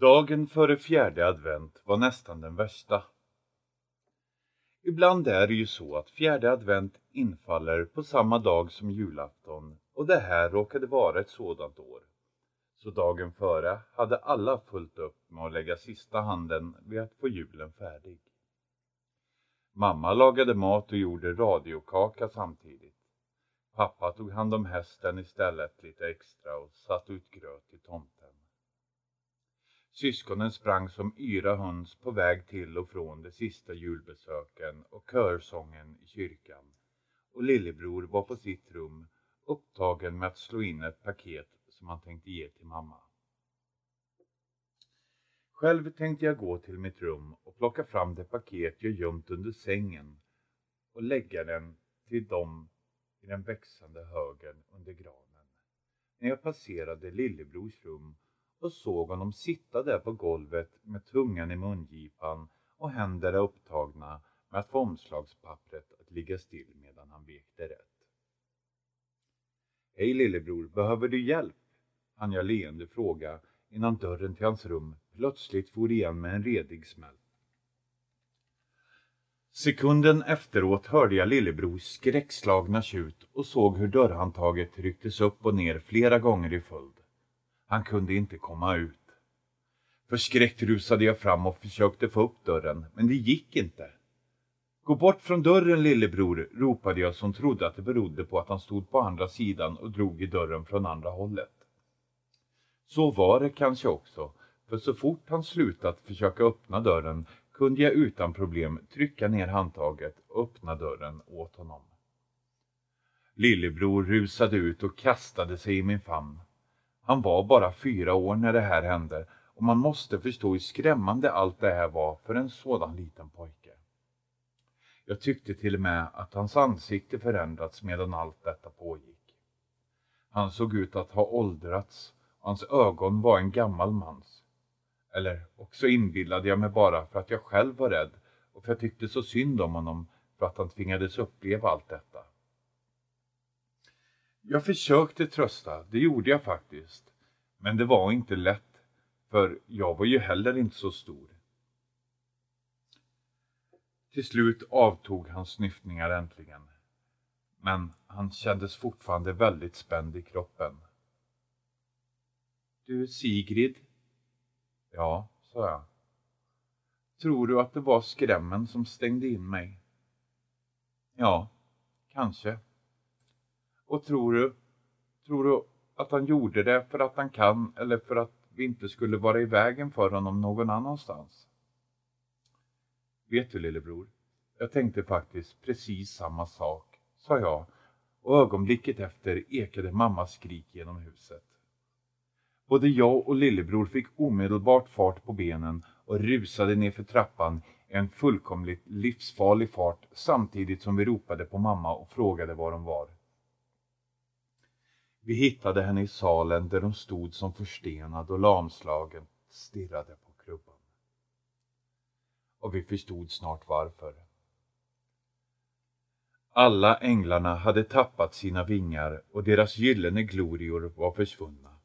Dagen före fjärde advent var nästan den värsta. Ibland är det ju så att fjärde advent infaller på samma dag som julafton och det här råkade vara ett sådant år. Så dagen före hade alla fullt upp med att lägga sista handen vid att få julen färdig. Mamma lagade mat och gjorde radiokaka samtidigt. Pappa tog hand om hästen istället lite extra och satte ut gröt till tomten. Syskonen sprang som yra höns på väg till och från de sista julbesöken och körsången i kyrkan. Och lillebror var på sitt rum upptagen med att slå in ett paket som han tänkte ge till mamma. Själv tänkte jag gå till mitt rum och plocka fram det paket jag gömt under sängen och lägga den till dem i den växande högen under granen. När jag passerade lillebrors rum och såg honom sitta där på golvet med tungan i mungipan och händerna upptagna med att få omslagspappret att ligga still medan han vekte rätt. Hej lillebror, behöver du hjälp? Han jag leende fråga innan dörren till hans rum plötsligt for igen med en redig smäll. Sekunden efteråt hörde jag lillebrors skräckslagna tjut och såg hur dörrhandtaget rycktes upp och ner flera gånger i följd. Han kunde inte komma ut. Förskräckt rusade jag fram och försökte få upp dörren, men det gick inte. Gå bort från dörren lillebror, ropade jag som trodde att det berodde på att han stod på andra sidan och drog i dörren från andra hållet. Så var det kanske också, för så fort han slutat försöka öppna dörren kunde jag utan problem trycka ner handtaget och öppna dörren åt honom. Lillebror rusade ut och kastade sig i min famn. Han var bara fyra år när det här hände och man måste förstå hur skrämmande allt det här var för en sådan liten pojke. Jag tyckte till och med att hans ansikte förändrats medan allt detta pågick. Han såg ut att ha åldrats och hans ögon var en gammal mans. Eller också inbillade jag mig bara för att jag själv var rädd och för att jag tyckte så synd om honom för att han tvingades uppleva allt detta. Jag försökte trösta, det gjorde jag faktiskt. Men det var inte lätt, för jag var ju heller inte så stor. Till slut avtog hans snyftningar äntligen. Men han kändes fortfarande väldigt spänd i kroppen. Du Sigrid? Ja, sa jag. Tror du att det var skrämmen som stängde in mig? Ja, kanske. Och tror du, tror du att han gjorde det för att han kan eller för att vi inte skulle vara i vägen för honom någon annanstans? Vet du lillebror, jag tänkte faktiskt precis samma sak, sa jag och ögonblicket efter ekade mammas skrik genom huset. Både jag och lillebror fick omedelbart fart på benen och rusade nerför trappan i en fullkomligt livsfarlig fart samtidigt som vi ropade på mamma och frågade var hon var. Vi hittade henne i salen där hon stod som förstenad och lamslagen stirrade på krubban. Och vi förstod snart varför. Alla änglarna hade tappat sina vingar och deras gyllene glorior var försvunna.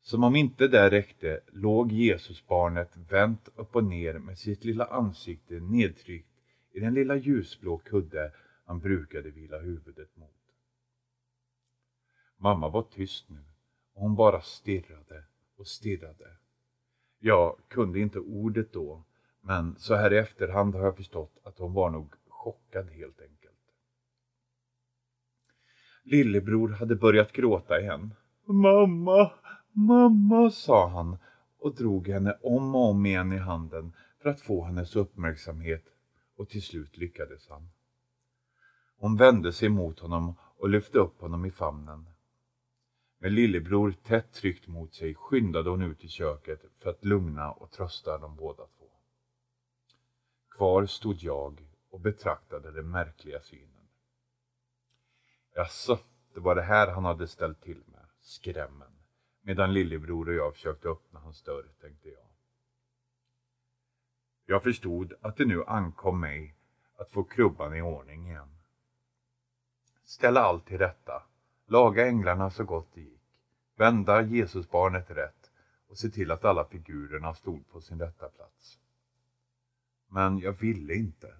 Som om inte det räckte låg Jesusbarnet vänt upp och ner med sitt lilla ansikte nedtryckt i den lilla ljusblå kudde han brukade vila huvudet mot. Mamma var tyst nu och hon bara stirrade och stirrade. Jag kunde inte ordet då, men så här i efterhand har jag förstått att hon var nog chockad helt enkelt. Lillebror hade börjat gråta igen. Mamma, mamma, sa han och drog henne om och om igen i handen för att få hennes uppmärksamhet och till slut lyckades han. Hon vände sig mot honom och lyfte upp honom i famnen. Med lillebror tätt tryckt mot sig skyndade hon ut i köket för att lugna och trösta dem båda två. Kvar stod jag och betraktade den märkliga synen. Jaså, det var det här han hade ställt till med, skrämmen, medan lillebror och jag försökte öppna hans dörr, tänkte jag. Jag förstod att det nu ankom mig att få krubban i ordning igen. Ställa allt till rätta laga änglarna så gott det gick, vända Jesusbarnet rätt och se till att alla figurerna stod på sin rätta plats. Men jag ville inte.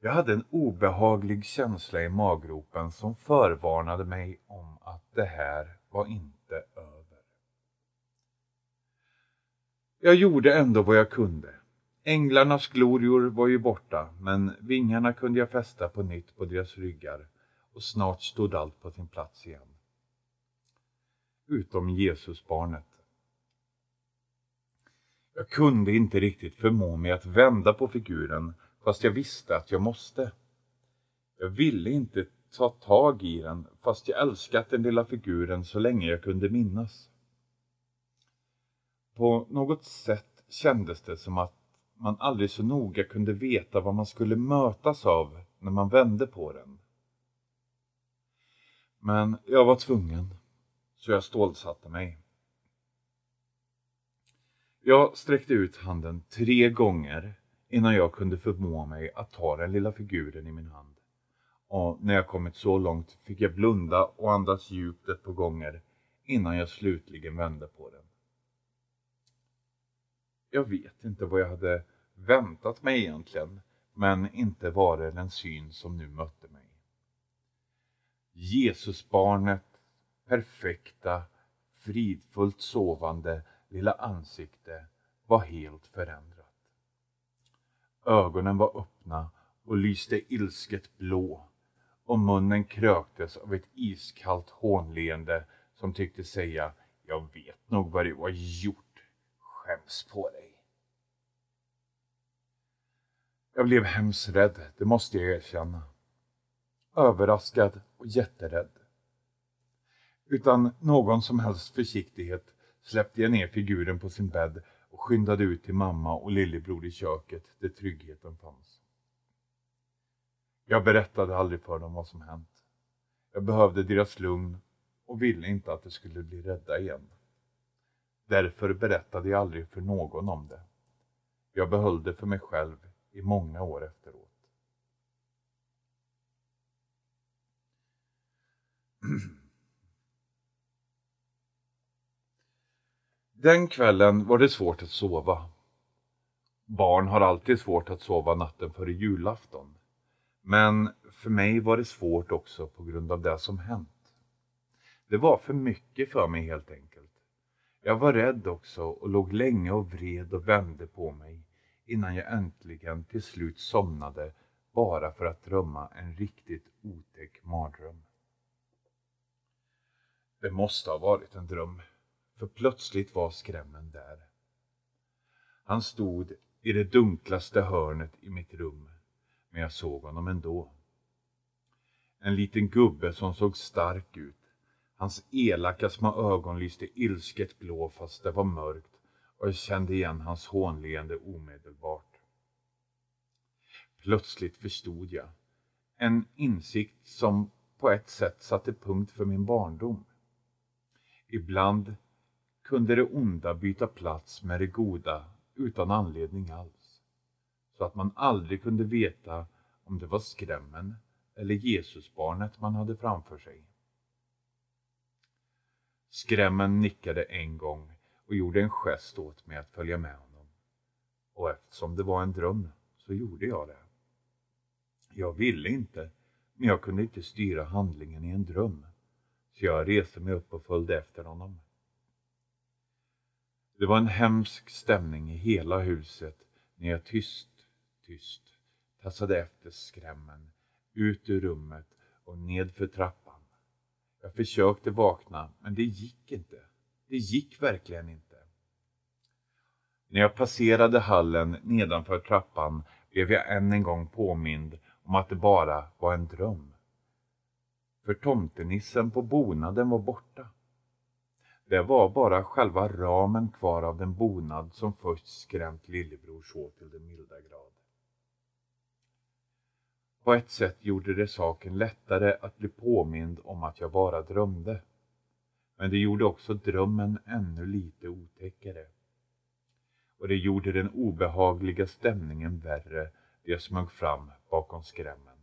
Jag hade en obehaglig känsla i maggropen som förvarnade mig om att det här var inte över. Jag gjorde ändå vad jag kunde. Änglarnas glorior var ju borta, men vingarna kunde jag fästa på nytt på deras ryggar och snart stod allt på sin plats igen. Utom Jesusbarnet. Jag kunde inte riktigt förmå mig att vända på figuren fast jag visste att jag måste. Jag ville inte ta tag i den fast jag älskat den lilla figuren så länge jag kunde minnas. På något sätt kändes det som att man aldrig så noga kunde veta vad man skulle mötas av när man vände på den. Men jag var tvungen, så jag stålsatte mig. Jag sträckte ut handen tre gånger innan jag kunde förmå mig att ta den lilla figuren i min hand. Och när jag kommit så långt fick jag blunda och andas djupt ett par gånger innan jag slutligen vände på den. Jag vet inte vad jag hade väntat mig egentligen, men inte var det den syn som nu mötte mig. Jesusbarnet, perfekta, fridfullt sovande lilla ansikte var helt förändrat. Ögonen var öppna och lyste ilsket blå och munnen kröktes av ett iskallt hånleende som tyckte säga Jag vet nog vad du har gjort. Skäms på dig. Jag blev hemskt rädd, det måste jag erkänna. Överraskad och jätterädd. Utan någon som helst försiktighet släppte jag ner figuren på sin bädd och skyndade ut till mamma och lillebror i köket där tryggheten fanns. Jag berättade aldrig för dem vad som hänt. Jag behövde deras lugn och ville inte att de skulle bli rädda igen. Därför berättade jag aldrig för någon om det. Jag behöll det för mig själv i många år efteråt. Den kvällen var det svårt att sova. Barn har alltid svårt att sova natten före julafton. Men för mig var det svårt också på grund av det som hänt. Det var för mycket för mig helt enkelt. Jag var rädd också och låg länge och vred och vände på mig innan jag äntligen till slut somnade bara för att drömma en riktigt otäck mardröm. Det måste ha varit en dröm, för plötsligt var skrämmen där. Han stod i det dunklaste hörnet i mitt rum, men jag såg honom ändå. En liten gubbe som såg stark ut. Hans elaka små ögon lyste ilsket blå fast det var mörkt och jag kände igen hans hånleende omedelbart. Plötsligt förstod jag. En insikt som på ett sätt satte punkt för min barndom. Ibland kunde det onda byta plats med det goda utan anledning alls. Så att man aldrig kunde veta om det var skrämmen eller Jesusbarnet man hade framför sig. Skrämmen nickade en gång och gjorde en gest åt mig att följa med honom. Och eftersom det var en dröm så gjorde jag det. Jag ville inte, men jag kunde inte styra handlingen i en dröm. Så jag reste mig upp och följde efter honom. Det var en hemsk stämning i hela huset när jag tyst, tyst tassade efter skrämmen ut ur rummet och nedför trappan. Jag försökte vakna, men det gick inte. Det gick verkligen inte. När jag passerade hallen nedanför trappan blev jag än en gång påmind om att det bara var en dröm. För tomtenissen på bonaden var borta. Det var bara själva ramen kvar av den bonad som först skrämt lillebror så till den milda grad. På ett sätt gjorde det saken lättare att bli påmind om att jag bara drömde. Men det gjorde också drömmen ännu lite otäckare. Och det gjorde den obehagliga stämningen värre det jag smög fram bakom skrämmen.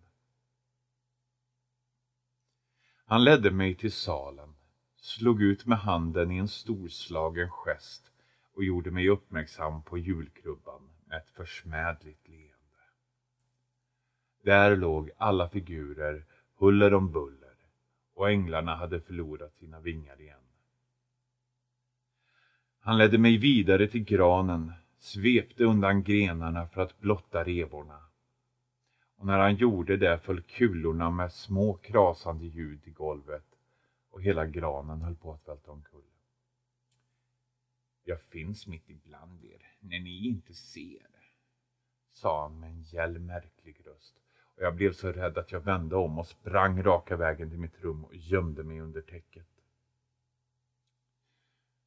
Han ledde mig till salen slog ut med handen i en storslagen gest och gjorde mig uppmärksam på julkrubban med ett försmädligt leende. Där låg alla figurer huller om buller och änglarna hade förlorat sina vingar igen. Han ledde mig vidare till granen, svepte undan grenarna för att blotta revorna. Och när han gjorde det föll kulorna med små krasande ljud i golvet och hela granen höll på att välta omkull. Jag finns mitt ibland er när ni inte ser, sa han med en gäll märklig röst och jag blev så rädd att jag vände om och sprang raka vägen till mitt rum och gömde mig under täcket.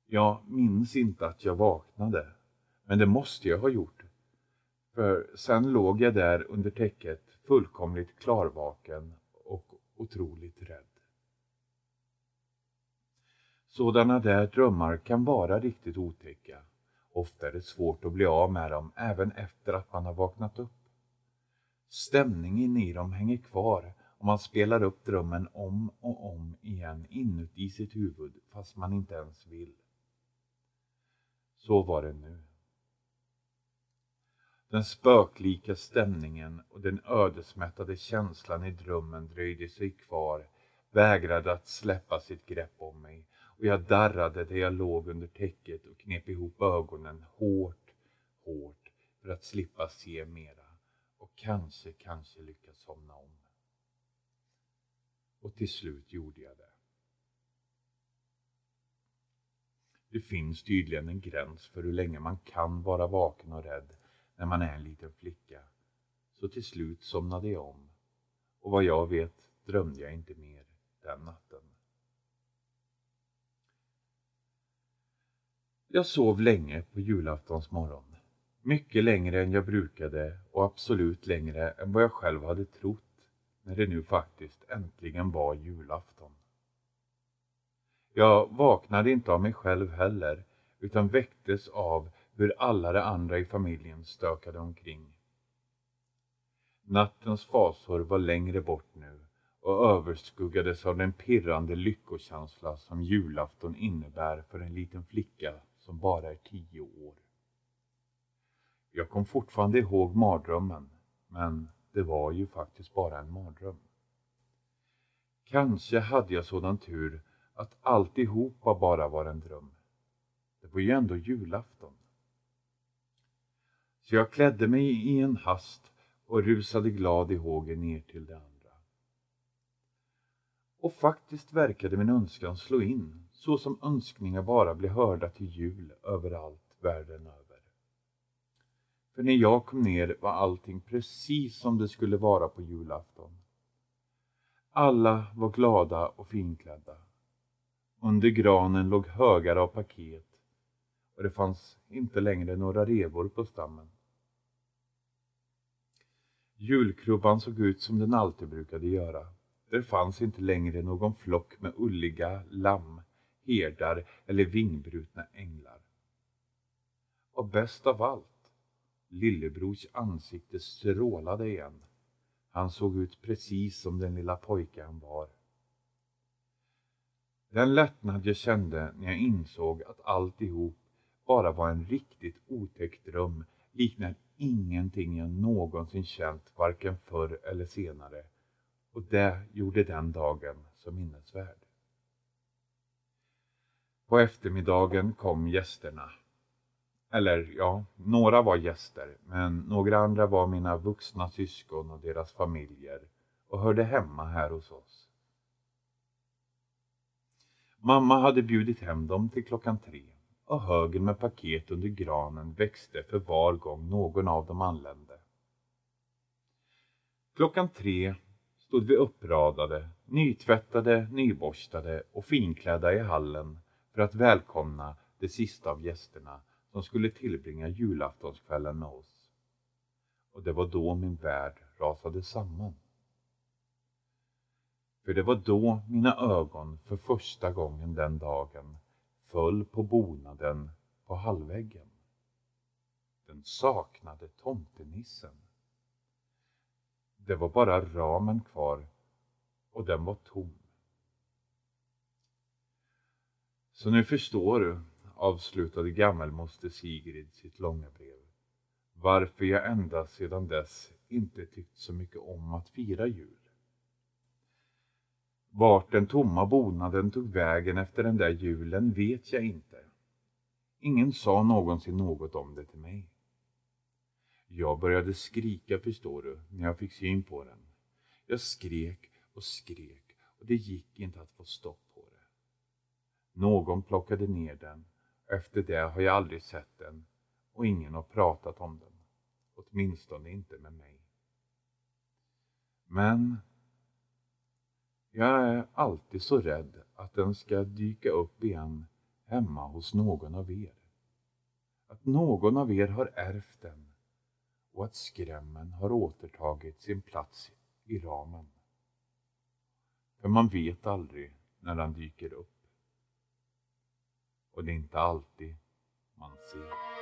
Jag minns inte att jag vaknade, men det måste jag ha gjort. För sen låg jag där under täcket fullkomligt klarvaken och otroligt rädd. Sådana där drömmar kan vara riktigt otäcka. Ofta är det svårt att bli av med dem även efter att man har vaknat upp. Stämningen i dem hänger kvar och man spelar upp drömmen om och om igen inuti sitt huvud fast man inte ens vill. Så var det nu. Den spöklika stämningen och den ödesmättade känslan i drömmen dröjde sig kvar, vägrade att släppa sitt grepp om mig och jag darrade där jag låg under täcket och knep ihop ögonen hårt, hårt för att slippa se mera och kanske, kanske lyckas somna om. Och till slut gjorde jag det. Det finns tydligen en gräns för hur länge man kan vara vaken och rädd när man är en liten flicka. Så till slut somnade jag om. Och vad jag vet drömde jag inte mer den natten. Jag sov länge på julaftons morgon. Mycket längre än jag brukade och absolut längre än vad jag själv hade trott när det nu faktiskt äntligen var julafton. Jag vaknade inte av mig själv heller utan väcktes av hur alla de andra i familjen stökade omkring. Nattens fasor var längre bort nu och överskuggades av den pirrande lyckokänsla som julafton innebär för en liten flicka som bara är tio år. Jag kom fortfarande ihåg mardrömmen, men det var ju faktiskt bara en mardröm. Kanske hade jag sådan tur att alltihopa bara var en dröm. Det var ju ändå julafton. Så jag klädde mig i en hast och rusade glad i hågen ner till det andra. Och faktiskt verkade min önskan slå in, så som önskningar bara blir hörda till jul överallt världen över. För när jag kom ner var allting precis som det skulle vara på julafton. Alla var glada och finklädda. Under granen låg högar av paket och det fanns inte längre några revor på stammen. Julkrubban såg ut som den alltid brukade göra. Det fanns inte längre någon flock med ulliga lamm, herdar eller vingbrutna änglar. Och bäst av allt, lillebrors ansikte strålade igen. Han såg ut precis som den lilla pojke han var. Den lättnad jag kände när jag insåg att alltihop bara var en riktigt otäck dröm liknar ingenting jag någonsin känt varken förr eller senare och det gjorde den dagen så minnesvärd. På eftermiddagen kom gästerna. Eller ja, några var gäster, men några andra var mina vuxna syskon och deras familjer och hörde hemma här hos oss. Mamma hade bjudit hem dem till klockan tre och högen med paket under granen växte för var gång någon av dem anlände. Klockan tre stod vi uppradade, nytvättade, nyborstade och finklädda i hallen för att välkomna de sista av gästerna som skulle tillbringa julaftonskvällen med oss. Och det var då min värld rasade samman. För det var då mina ögon för första gången den dagen föll på bonaden på hallväggen. Den saknade tomtenissen. Det var bara ramen kvar och den var tom. Så nu förstår du, avslutade gammelmoster Sigrid sitt långa brev, varför jag ända sedan dess inte tyckt så mycket om att fira jul. Vart den tomma bonaden tog vägen efter den där julen vet jag inte. Ingen sa någonsin något om det till mig. Jag började skrika förstår du, när jag fick syn på den. Jag skrek och skrek och det gick inte att få stopp på det. Någon plockade ner den. Efter det har jag aldrig sett den och ingen har pratat om den. Åtminstone inte med mig. Men jag är alltid så rädd att den ska dyka upp igen hemma hos någon av er. Att någon av er har ärvt den och att skrämmen har återtagit sin plats i ramen. För man vet aldrig när den dyker upp. Och det är inte alltid man ser.